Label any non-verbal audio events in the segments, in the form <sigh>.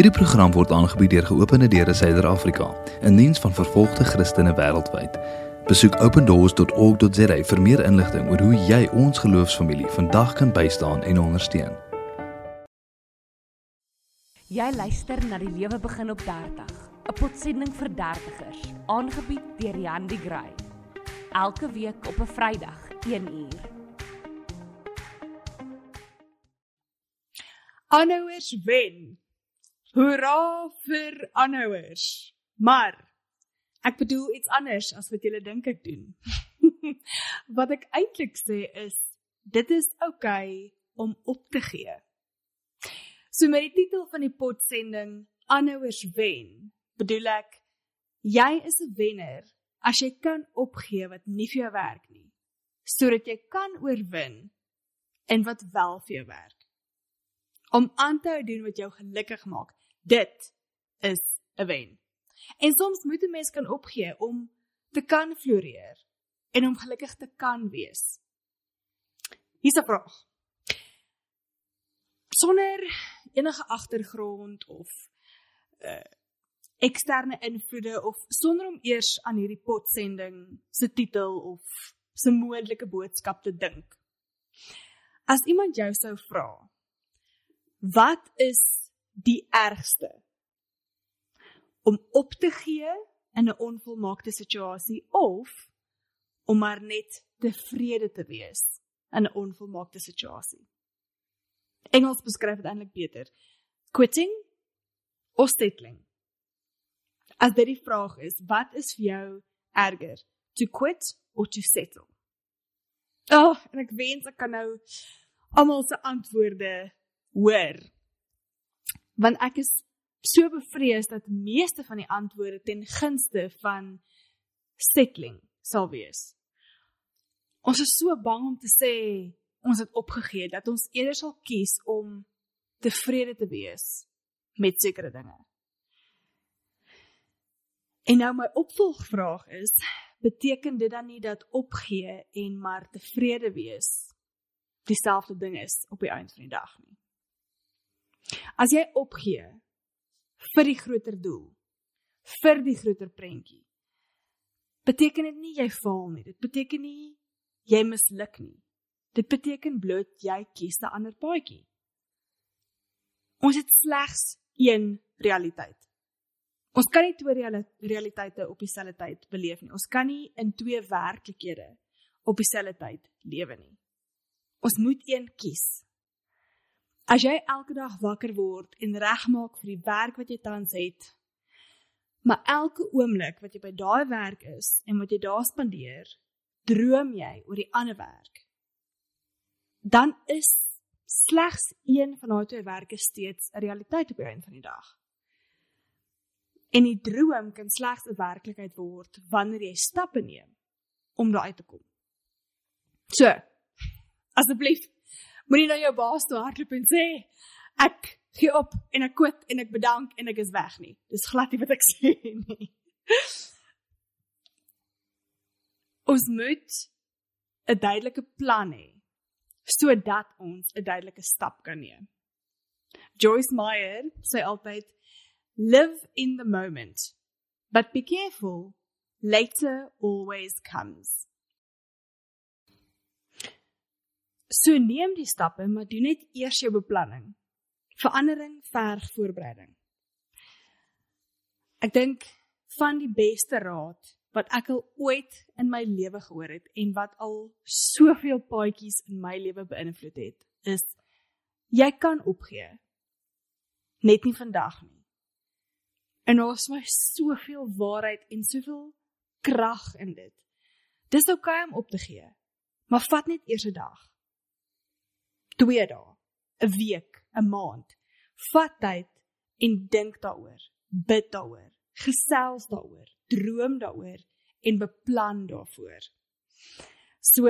Hierdie program word aangebied deur Geopende Deure Suider-Afrika, 'n diens van vervolgde Christene wêreldwyd. Besoek opendoors.org.za vir meer inligting oor hoe jy ons geloofsfamilie vandag kan bystaan en ondersteun. Jy luister na die lewe begin op 30, 'n potsending vir dertigers, aangebied deur Jan de Grey. Elke week op 'n Vrydag, 1uur. Aanhouers wen. Hoera vir aanhouers. Maar ek bedoel iets anders as wat julle dink ek doen. <laughs> wat ek eintlik sê is dit is oukei okay om op te gee. So met die titel van die potsending Aanhouers wen, bedoel ek jy is 'n wenner as jy kan opgee wat nie vir jou werk nie, sodat jy kan oorwin en wat wel vir jou werk. Om aan te hou doen wat jou gelukkig maak, dit is 'n wen. En soms moet 'n mens kan opgee om te kan floreer en om gelukkig te kan wees. Hier's 'n vraag. Sonder enige agtergrond of uh eksterne invloede of sonder om eers aan hierdie potsending se titel of se moontlike boodskap te dink. As iemand jou sou vra, wat is die ergste? Om op te gee in 'n onvolmaakte situasie of om maar net tevrede te wees in 'n onvolmaakte situasie. Engels beskryf dit eintlik beter. Quitting of settling. As dit die vraag is, wat is vir jou erger? To quit or to settle? Oh, en ek wens ek kan nou almal se antwoorde hoor. Want ek is so bevrees dat meeste van die antwoorde ten gunste van settling sal wees. Ons is so bang om te sê ons het opgegee dat ons eerder sal kies om tevrede te wees met sekere dinge. En nou my opvolgvraag is, beteken dit dan nie dat opgee en maar tevrede wees dieselfde ding is op die einde van die dag nie? As jy opgee vir die groter doel, vir die groter prentjie, beteken dit nie jy faal nie. Dit beteken nie jy misluk nie. Dit beteken bloot jy kies 'n ander paadjie. Ons het slegs een realiteit. Ons kan nie twee realiteite op dieselfde tyd beleef nie. Ons kan nie in twee werklikhede op dieselfde tyd lewe nie. Ons moet een kies. As jy elke dag wakker word en regmaak vir die werk wat jy tans het, maar elke oomblik wat jy by daai werk is en wat jy daar spandeer, droom jy oor die ander werk. Dan is slegs een van daai twee werke steeds 'n realiteit op die einde van die dag. En die droom kan slegs 'n werklikheid word wanneer jy stappe neem om daar uit te kom. So, asseblief Moenie na jou baas toe hardloop en sê ek gee op en ek kwit en ek bedank en ek is weg nie. Dis glad nie wat ek <laughs> sê nie. Ons moet 'n duidelike plan hê sodat ons 'n duidelike stap kan neem. Joyce Meyer sê altyd live in the moment but be careful later always comes. So neem die stappe, maar doen net eers jou beplanning. Verandering verg voorbereiding. Ek dink van die beste raad wat ek al ooit in my lewe gehoor het en wat al soveel paadjies in my lewe beïnvloed het, is jy kan opgee. Net nie vandag nie. En daar is my soveel waarheid en soveel krag in dit. Dis oukei okay om op te gee, maar vat net eers 'n dag. 2 dae, 'n week, 'n maand. Vat tyd en dink daaroor. Bid daaroor. Gesels daaroor. Droom daaroor en beplan daarvoor. So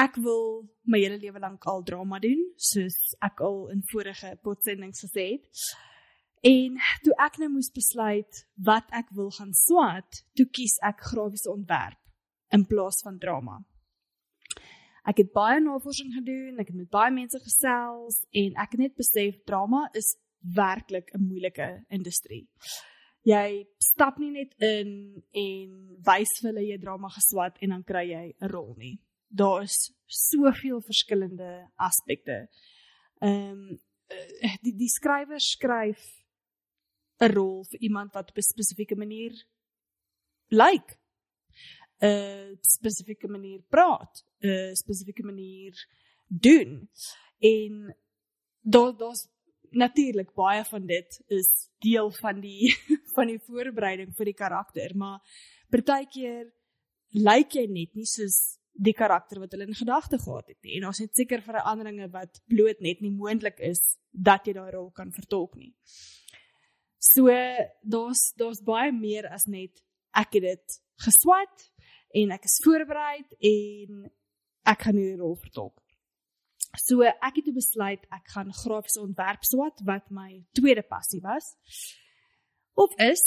ek wil my hele lewe lank al drama doen, soos ek al in vorige potsendings gesê het. En toe ek nou moes besluit wat ek wil gaan swat, toe kies ek grafiese ontwerp in plaas van drama. Ek het baie navorsing gedoen, ek het met baie mense gesels en ek het net besef drama is werklik 'n moeilike industrie. Jy stap nie net in en wys vir hulle jy drama geswat en dan kry jy 'n rol nie. Daar is soveel verskillende aspekte. Ehm um, die die skrywer skryf 'n rol vir iemand wat op 'n spesifieke manier lyk. 'n spesifieke manier praat, 'n spesifieke manier doen. En daar daar's natuurlik baie van dit is deel van die <laughs> van die voorbereiding vir die karakter, maar partykeer lyk jy net nie soos die karakter wat hulle in gedagte gehad het nie. En ons het seker veranderinge wat bloot net nie moontlik is dat jy daai rol kan vertolk nie. So daar's daar's baie meer as net ek het dit geswat en ek is voorberei en ek gaan hierdie rol vertolk. So ek het besluit ek gaan grafiese ontwerp swat wat my tweede passie was. Of is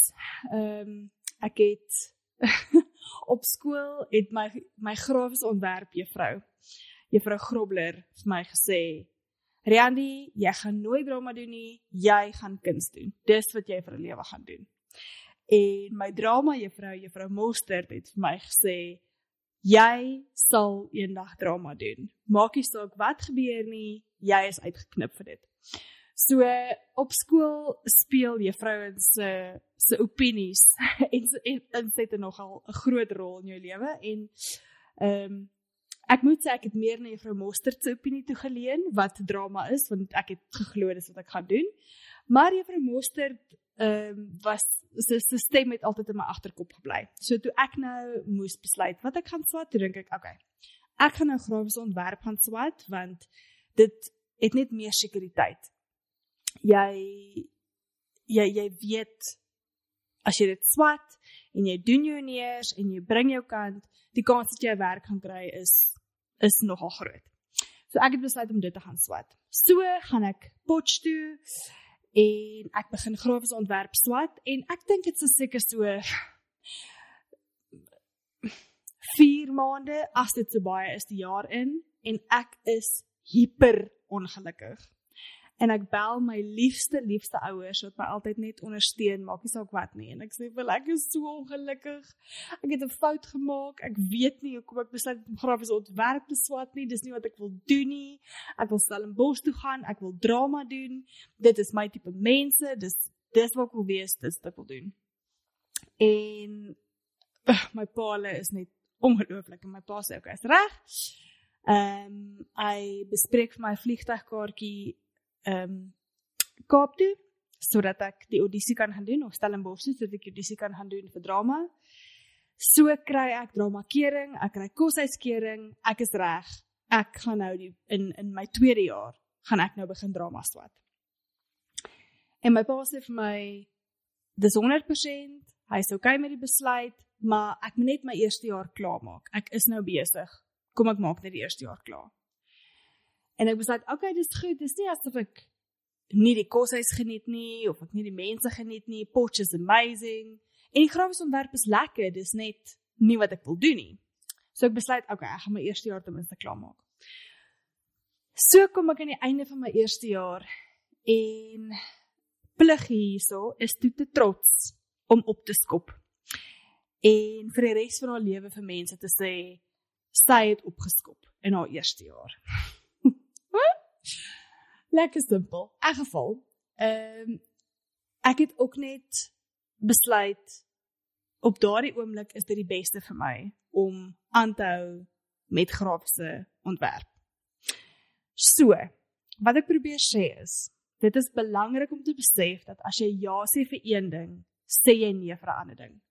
ehm um, ek het <laughs> op skool het my my grafiese ontwerp juffrou juffrou Grobler vir my gesê Riandi, jy gaan nooit drama doen nie, jy gaan kuns doen. Dis wat jy vir 'n lewe gaan doen. En my drama juffrou, juffrou Mostert het vir my gesê, jy sal eendag drama doen. Maak nie saak wat gebeur nie, jy is uitgeknip vir dit. So op skool speel juffrouens se se opinies <laughs> en en, het nogal 'n groot rol in jou lewe en ehm um, Ek moet sê ek het meer na juffrou Mostert se opinie toe geleen wat drama is want ek het geglo dis wat ek gaan doen. Maar juffrou Mostert ehm um, was sy sy stem het altyd in my agterkop gebly. So toe ek nou moes besluit wat ek gaan swat, dink ek, okay. Ek gaan nou grafiese ontwerp gaan swat want dit het net meer sekuriteit. Jy jy jy weet as jy dit swat en jy doen jou neers en jy bring jou kant, die kans dat jy werk gaan kry is is nogal groot. So ek het besluit om dit te gaan swat. So gaan ek Potch toe en ek begin grafiese ontwerp swat en ek dink dit is seker so 4 maande as dit so baie is die jaar in en ek is hiper ongelukkig en ek bel my liefste liefste ouers wat my altyd net ondersteun maak nie saak wat nie. En ek sê vir ek is so ongelukkig. Ek het 'n fout gemaak. Ek weet nie hoekom ek besluit om grafiese ontwerp te swat nie. Dis nie wat ek wil doen nie. Ek wil Stellenbosch toe gaan. Ek wil drama doen. Dit is my tipe mense. Dis dis wat ek wil wees. Dis wat ek wil doen. En uh, my pa is net ongelooflik en my pa sê okay is reg. Ehm um, hy bespreek vir my vliegtuigkaartjie ehm um, Kaap toe sodat ek die audisie kan gaan doen of Stellenbosch sodat ek die audisie kan gaan doen vir drama. So kry ek drama kering, ek kry koshuiskering, ek is reg. Ek gaan nou die in in my tweede jaar gaan ek nou begin drama swat. En my pa sê vir my dis 100%, hy's okay met die besluit, maar ek moet net my eerste jaar klaar maak. Ek is nou besig. Kom ek maak net die eerste jaar klaar. En ek besluit, okay, dis goed. Dis nie asof ek nie die koshuis geniet nie of ek nie die mense geniet nie. Potch is amazing. En die grafiese ontwerp is lekker. Dis net nie wat ek wil doen nie. So ek besluit, okay, ek gaan my eerste jaar ten minste klaar maak. So kom ek aan die einde van my eerste jaar en plig hierso is toe te trots om op te skop. En vir die res van haar lewe vir mense te sê sy het opgeskop in haar eerste jaar. Lekker simpel. In geval, ehm um, ek het ook net besluit op daardie oomblik is dit die beste vir my om aan te hou met grafiese ontwerp. So, wat ek probeer sê is, dit is belangrik om te besef dat as jy ja sê vir een ding, sê jy nee vir 'n ander ding.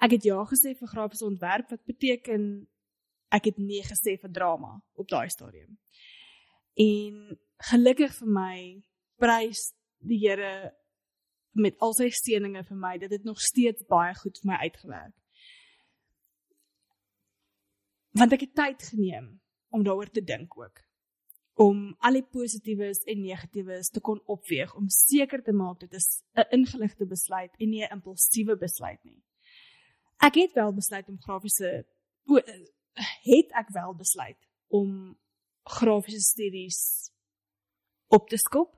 Ek het ja gesê vir grafiese ontwerp wat beteken ek het nee gesê vir drama op daai stadium. En gelukkig vir my prys die Here met al sy seënings vir my dat dit nog steeds baie goed vir my uitgewerk. Want ek het tyd geneem om daaroor te dink ook om al die positiefes en negatieves te kon opweeg om seker te maak dit is 'n ingeligte besluit en nie 'n impulsiewe besluit nie. Ek het wel besluit om grafiese het ek wel besluit om grafiese studies op te skop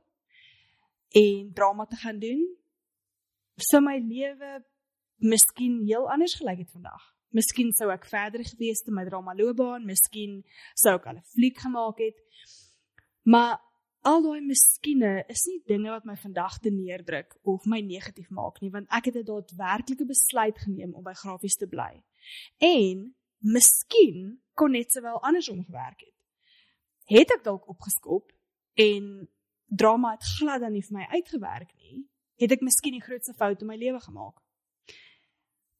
en drama te gaan doen, sou my lewe miskien heel anders gelyk het vandag. Miskien sou ek verder gewees het in my drama loopbaan, miskien sou ek al 'n fliek gemaak het. Maar al daai miskiene is nie dinge wat my vandag te neerdruk of my negatief maak nie, want ek het 'n daadwerklike besluit geneem om by grafies te bly. En miskien kon net sowel andersom gewerk het. Het ek dalk opgeskop en drama het glad dan nie vir my uitgewerk nie, het ek miskien die grootste fout in my lewe gemaak.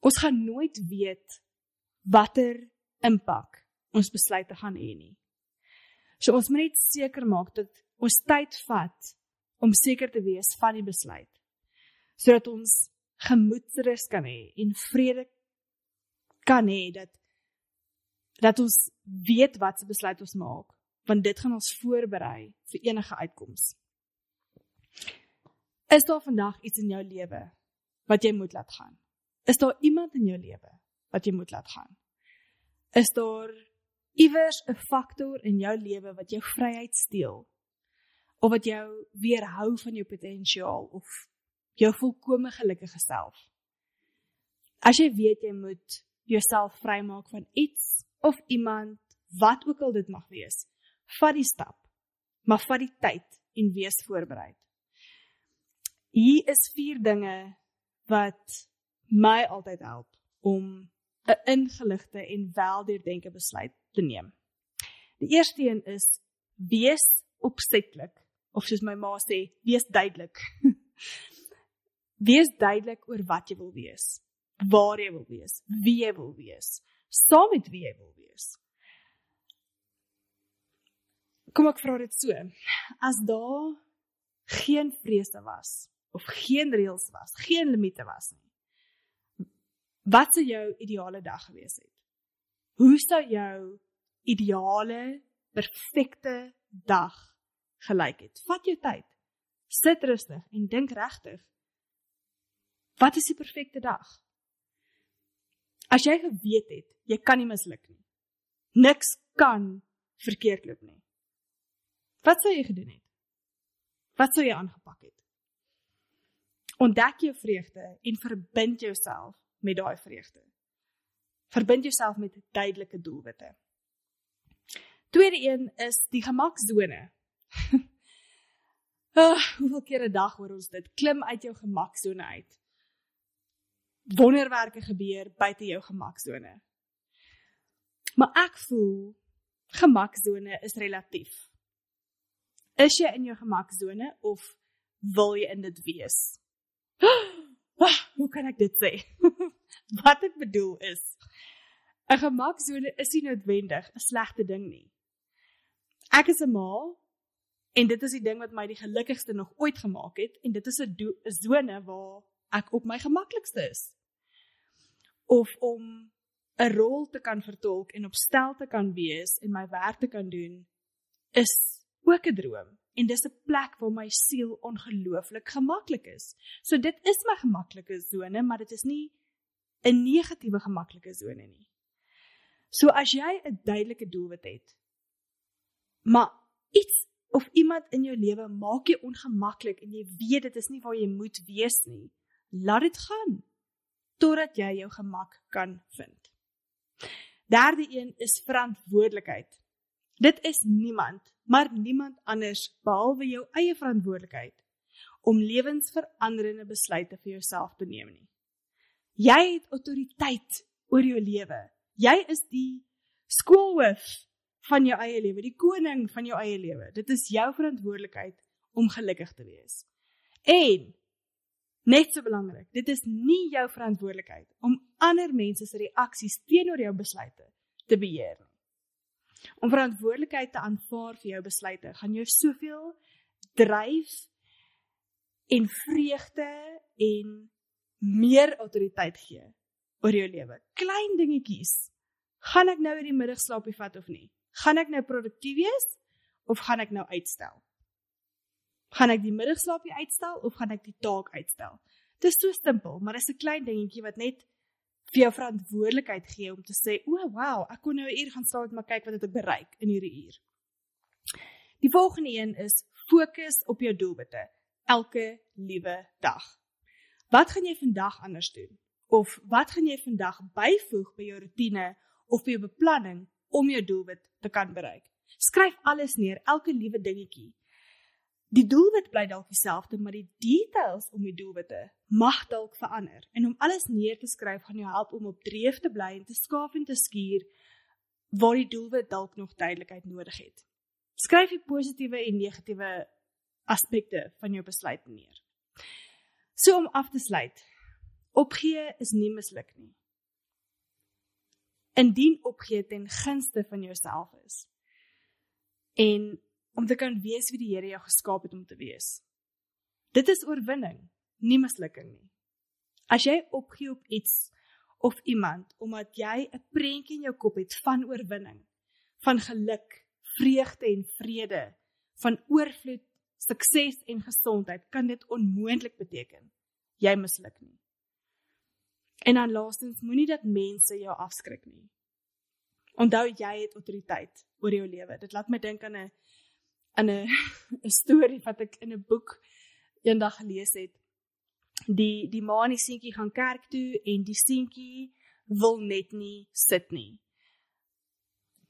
Ons gaan nooit weet watter impak ons besluite gaan hê nie. So ons moet net seker maak dat ons tyd vat om seker te wees van die besluit sodat ons gemoedsrus kan hê en vrede kan hê dat dat ons weet wat se besluit ons maak want dit gaan ons voorberei vir enige uitkoms. Is daar vandag iets in jou lewe wat jy moet laat gaan? Is daar iemand in jou lewe wat jy moet laat gaan? Is daar iewers 'n faktor in jou lewe wat jou vryheid steel? Of wat jou weerhou van jou potensiaal of jou volkomme gelukkige self? As jy weet jy moet jouself vrymaak van iets of iemand, wat ook al dit mag wees, vat die stap, maar vat die tyd en wees voorberei. Hier is vier dinge wat my altyd help om 'n ingeligte en weldeurdenke besluit te neem. Die eerste een is wees opsetlik of soos my ma sê, wees duidelik. <laughs> wees duidelik oor wat jy wil wees, waar jy wil wees, wie jy wil wees, saam met wie jy wil wees. Kom ek vra dit so. As daar geen vrese was of geen reëls was, geen limite was nie. Wat sou jou ideale dag gewees het? Hoe sou jou ideale perfekte dag gelyk het? Vat jou tyd. Sit rustig en dink regtig. Wat is die perfekte dag? As jy geweet het, jy kan nie misluk nie. Niks kan verkeerd loop nie. Wat sou jy gedoen het? Wat sou jy aangepak het? Ontdek jou vreugde en verbind jouself met daai vreugde. Verbind jouself met duidelike doelwitte. Tweede een is die gemaksone. oh, <laughs> hoeveel keer 'n dag hoor ons dit? Klim uit jou gemaksone uit. Wonderwerke gebeur buite jou gemaksone. Maar ek voel gemaksone is relatief. Is jy in jou gemaksone of wil jy in dit wees? <gasps> Ah, hoe kan ek dit sê? <laughs> Wat ek bedoel is 'n gemaksone is nie noodwendig 'n slegte ding nie. Ek is 'n ma en dit is die ding wat my die gelukkigste nog ooit gemaak het en dit is 'n sone waar ek op my gemaklikste is. Of om 'n rol te kan vertolk en op stel te kan wees en my werk te kan doen is ook 'n droom en dis 'n plek waar my siel ongelooflik gemaklik is. So dit is my gemaklike sone, maar dit is nie 'n negatiewe gemaklike sone nie. So as jy 'n duidelike doelwit het, maar iets of iemand in jou lewe maak jou ongemaklik en jy weet dit is nie waar jy moet wees nie, laat dit gaan totdat jy jou gemak kan vind. Derde een is verantwoordelikheid. Dit is niemand maar niemand anders behalwe jou eie verantwoordelikheid om lewensveranderende besluite vir jouself te neem nie. Jy het autoriteit oor jou lewe. Jy is die skoolhoof van jou eie lewe, die koning van jou eie lewe. Dit is jou verantwoordelikheid om gelukkig te wees. En net so belangrik, dit is nie jou verantwoordelikheid om ander mense se reaksies teenoor jou besluite te beheer nie. Om verantwoordelikheid te aanvaar vir jou besluite gaan jou soveel dryf en vreugde en meer autoriteit gee oor jou lewe. Klein dingetjies. Gaan ek nou in die middagslaapie vat of nie? Gaan ek nou produktief wees of gaan ek nou uitstel? Gaan ek die middagslaapie uitstel of gaan ek die taak uitstel? Dit is so simpel, maar dit is 'n klein dingetjie wat net vir jou verantwoordelikheid gee om te sê, "O, oh, wow, ek kon nou 'n uur gaan staan en maar kyk wat het ek bereik in hierdie uur." Die volgende een is fokus op jou doelwitte elke liewe dag. Wat gaan jy vandag anders doen? Of wat gaan jy vandag byvoeg by jou rotine of by jou beplanning om jou doelwit te kan bereik? Skryf alles neer, elke liewe dingetjie. Die doelwit bly dalk dieselfde, maar die details om die doelwitte mag dalk verander. En om alles neer te skryf gaan jou help om op dreef te bly en te skaaf en te skuur waar die doelwit dalk nog duidelikheid nodig het. Skryf die positiewe en negatiewe aspekte van jou besluit neer. So om af te sluit. Opgee is nie misluk nie. Indien opgee ten gunste van jouself is en om te kan wees wie die Here jou geskaap het om te wees. Dit is oorwinning, nie mislukking nie. As jy opgee op iets of iemand omdat jy 'n prentjie in jou kop het van oorwinning, van geluk, vreugde en vrede, van oorvloed, sukses en gesondheid, kan dit onmoontlik beteken jy misluk nie. En dan laastens, moenie dat mense jou afskrik nie. Onthou jy het autoriteit oor jou lewe. Dit laat my dink aan 'n aan 'n 'n storie wat ek in 'n boek eendag gelees het. Die die ma en die seentjie gaan kerk toe en die seentjie wil net nie sit nie.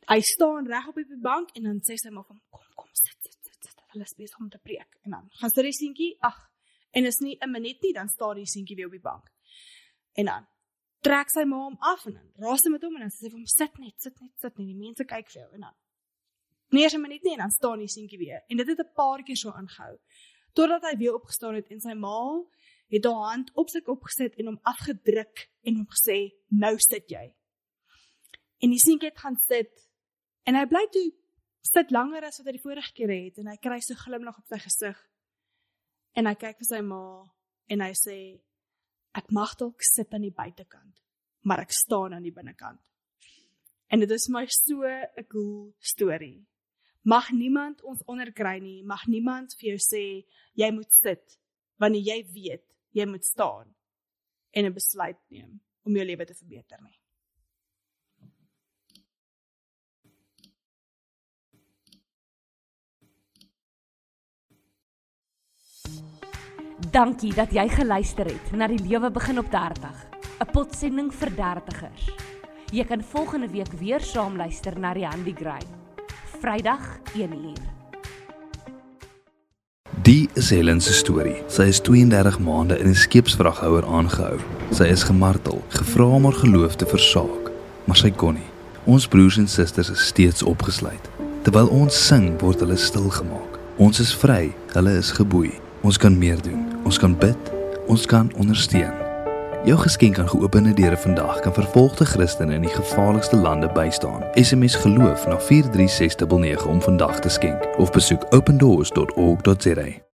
Hy staan reg op die bank en dan sê sy maar van kom kom sit sit sit sit. Hulle is besig om te preek. En dan gaan sy die seentjie ag en is nie 'n minuut nie dan staan die seentjie weer op die bank. En dan trek sy ma hom af en dan raas sy met hom en dan sê sy vir hom sit net sit net sit net. Die mense kyk vir jou en dan nie eens 'n minuut nie en dan staan die seentjie weer en dit het 'n paar keer so aangehou totdat hy weer opgestaan het en sy ma het haar hand op sy kop gesit en hom afgedruk en hom gesê nou sit jy en die seentjie het gaan sit En hy bly toe sit langer as wat hy die vorige keer het en hy kry so glimlag op sy gesig. En hy kyk vir sy ma en hy sê ek mag dalk sit aan die buitekant, maar ek staan aan die binnekant. En dit is my so 'n cool storie. Mag niemand ons onderkry nie, mag niemand vir jou sê jy moet sit wanneer jy weet jy moet staan en 'n besluit neem om jou lewe te verbeter nie. Dankie dat jy geluister het na die lewe begin op 30, 'n potsending vir dertigers. Jy kan volgende week weer saam luister na die Handy Gray. Vrydag 1uur. Die is Helen se storie. Sy is 32 maande in 'n skeepsvraghouer aangehou. Sy is gemartel, gevra om haar geloof te versaak, maar sy kon nie. Ons broers en susters is steeds opgesluit. Terwyl ons sing, word hulle stil gemaak. Ons is vry, hulle is geboei. Ons kan meer doen. Ons kan bid. Ons kan ondersteun. Jou geskenk aan geopende deure vandag kan vervolgde Christene in die gevaarlikste lande bystaan. SMS geloof na 43699 om vandag te skenk of besoek opendoors.org.za.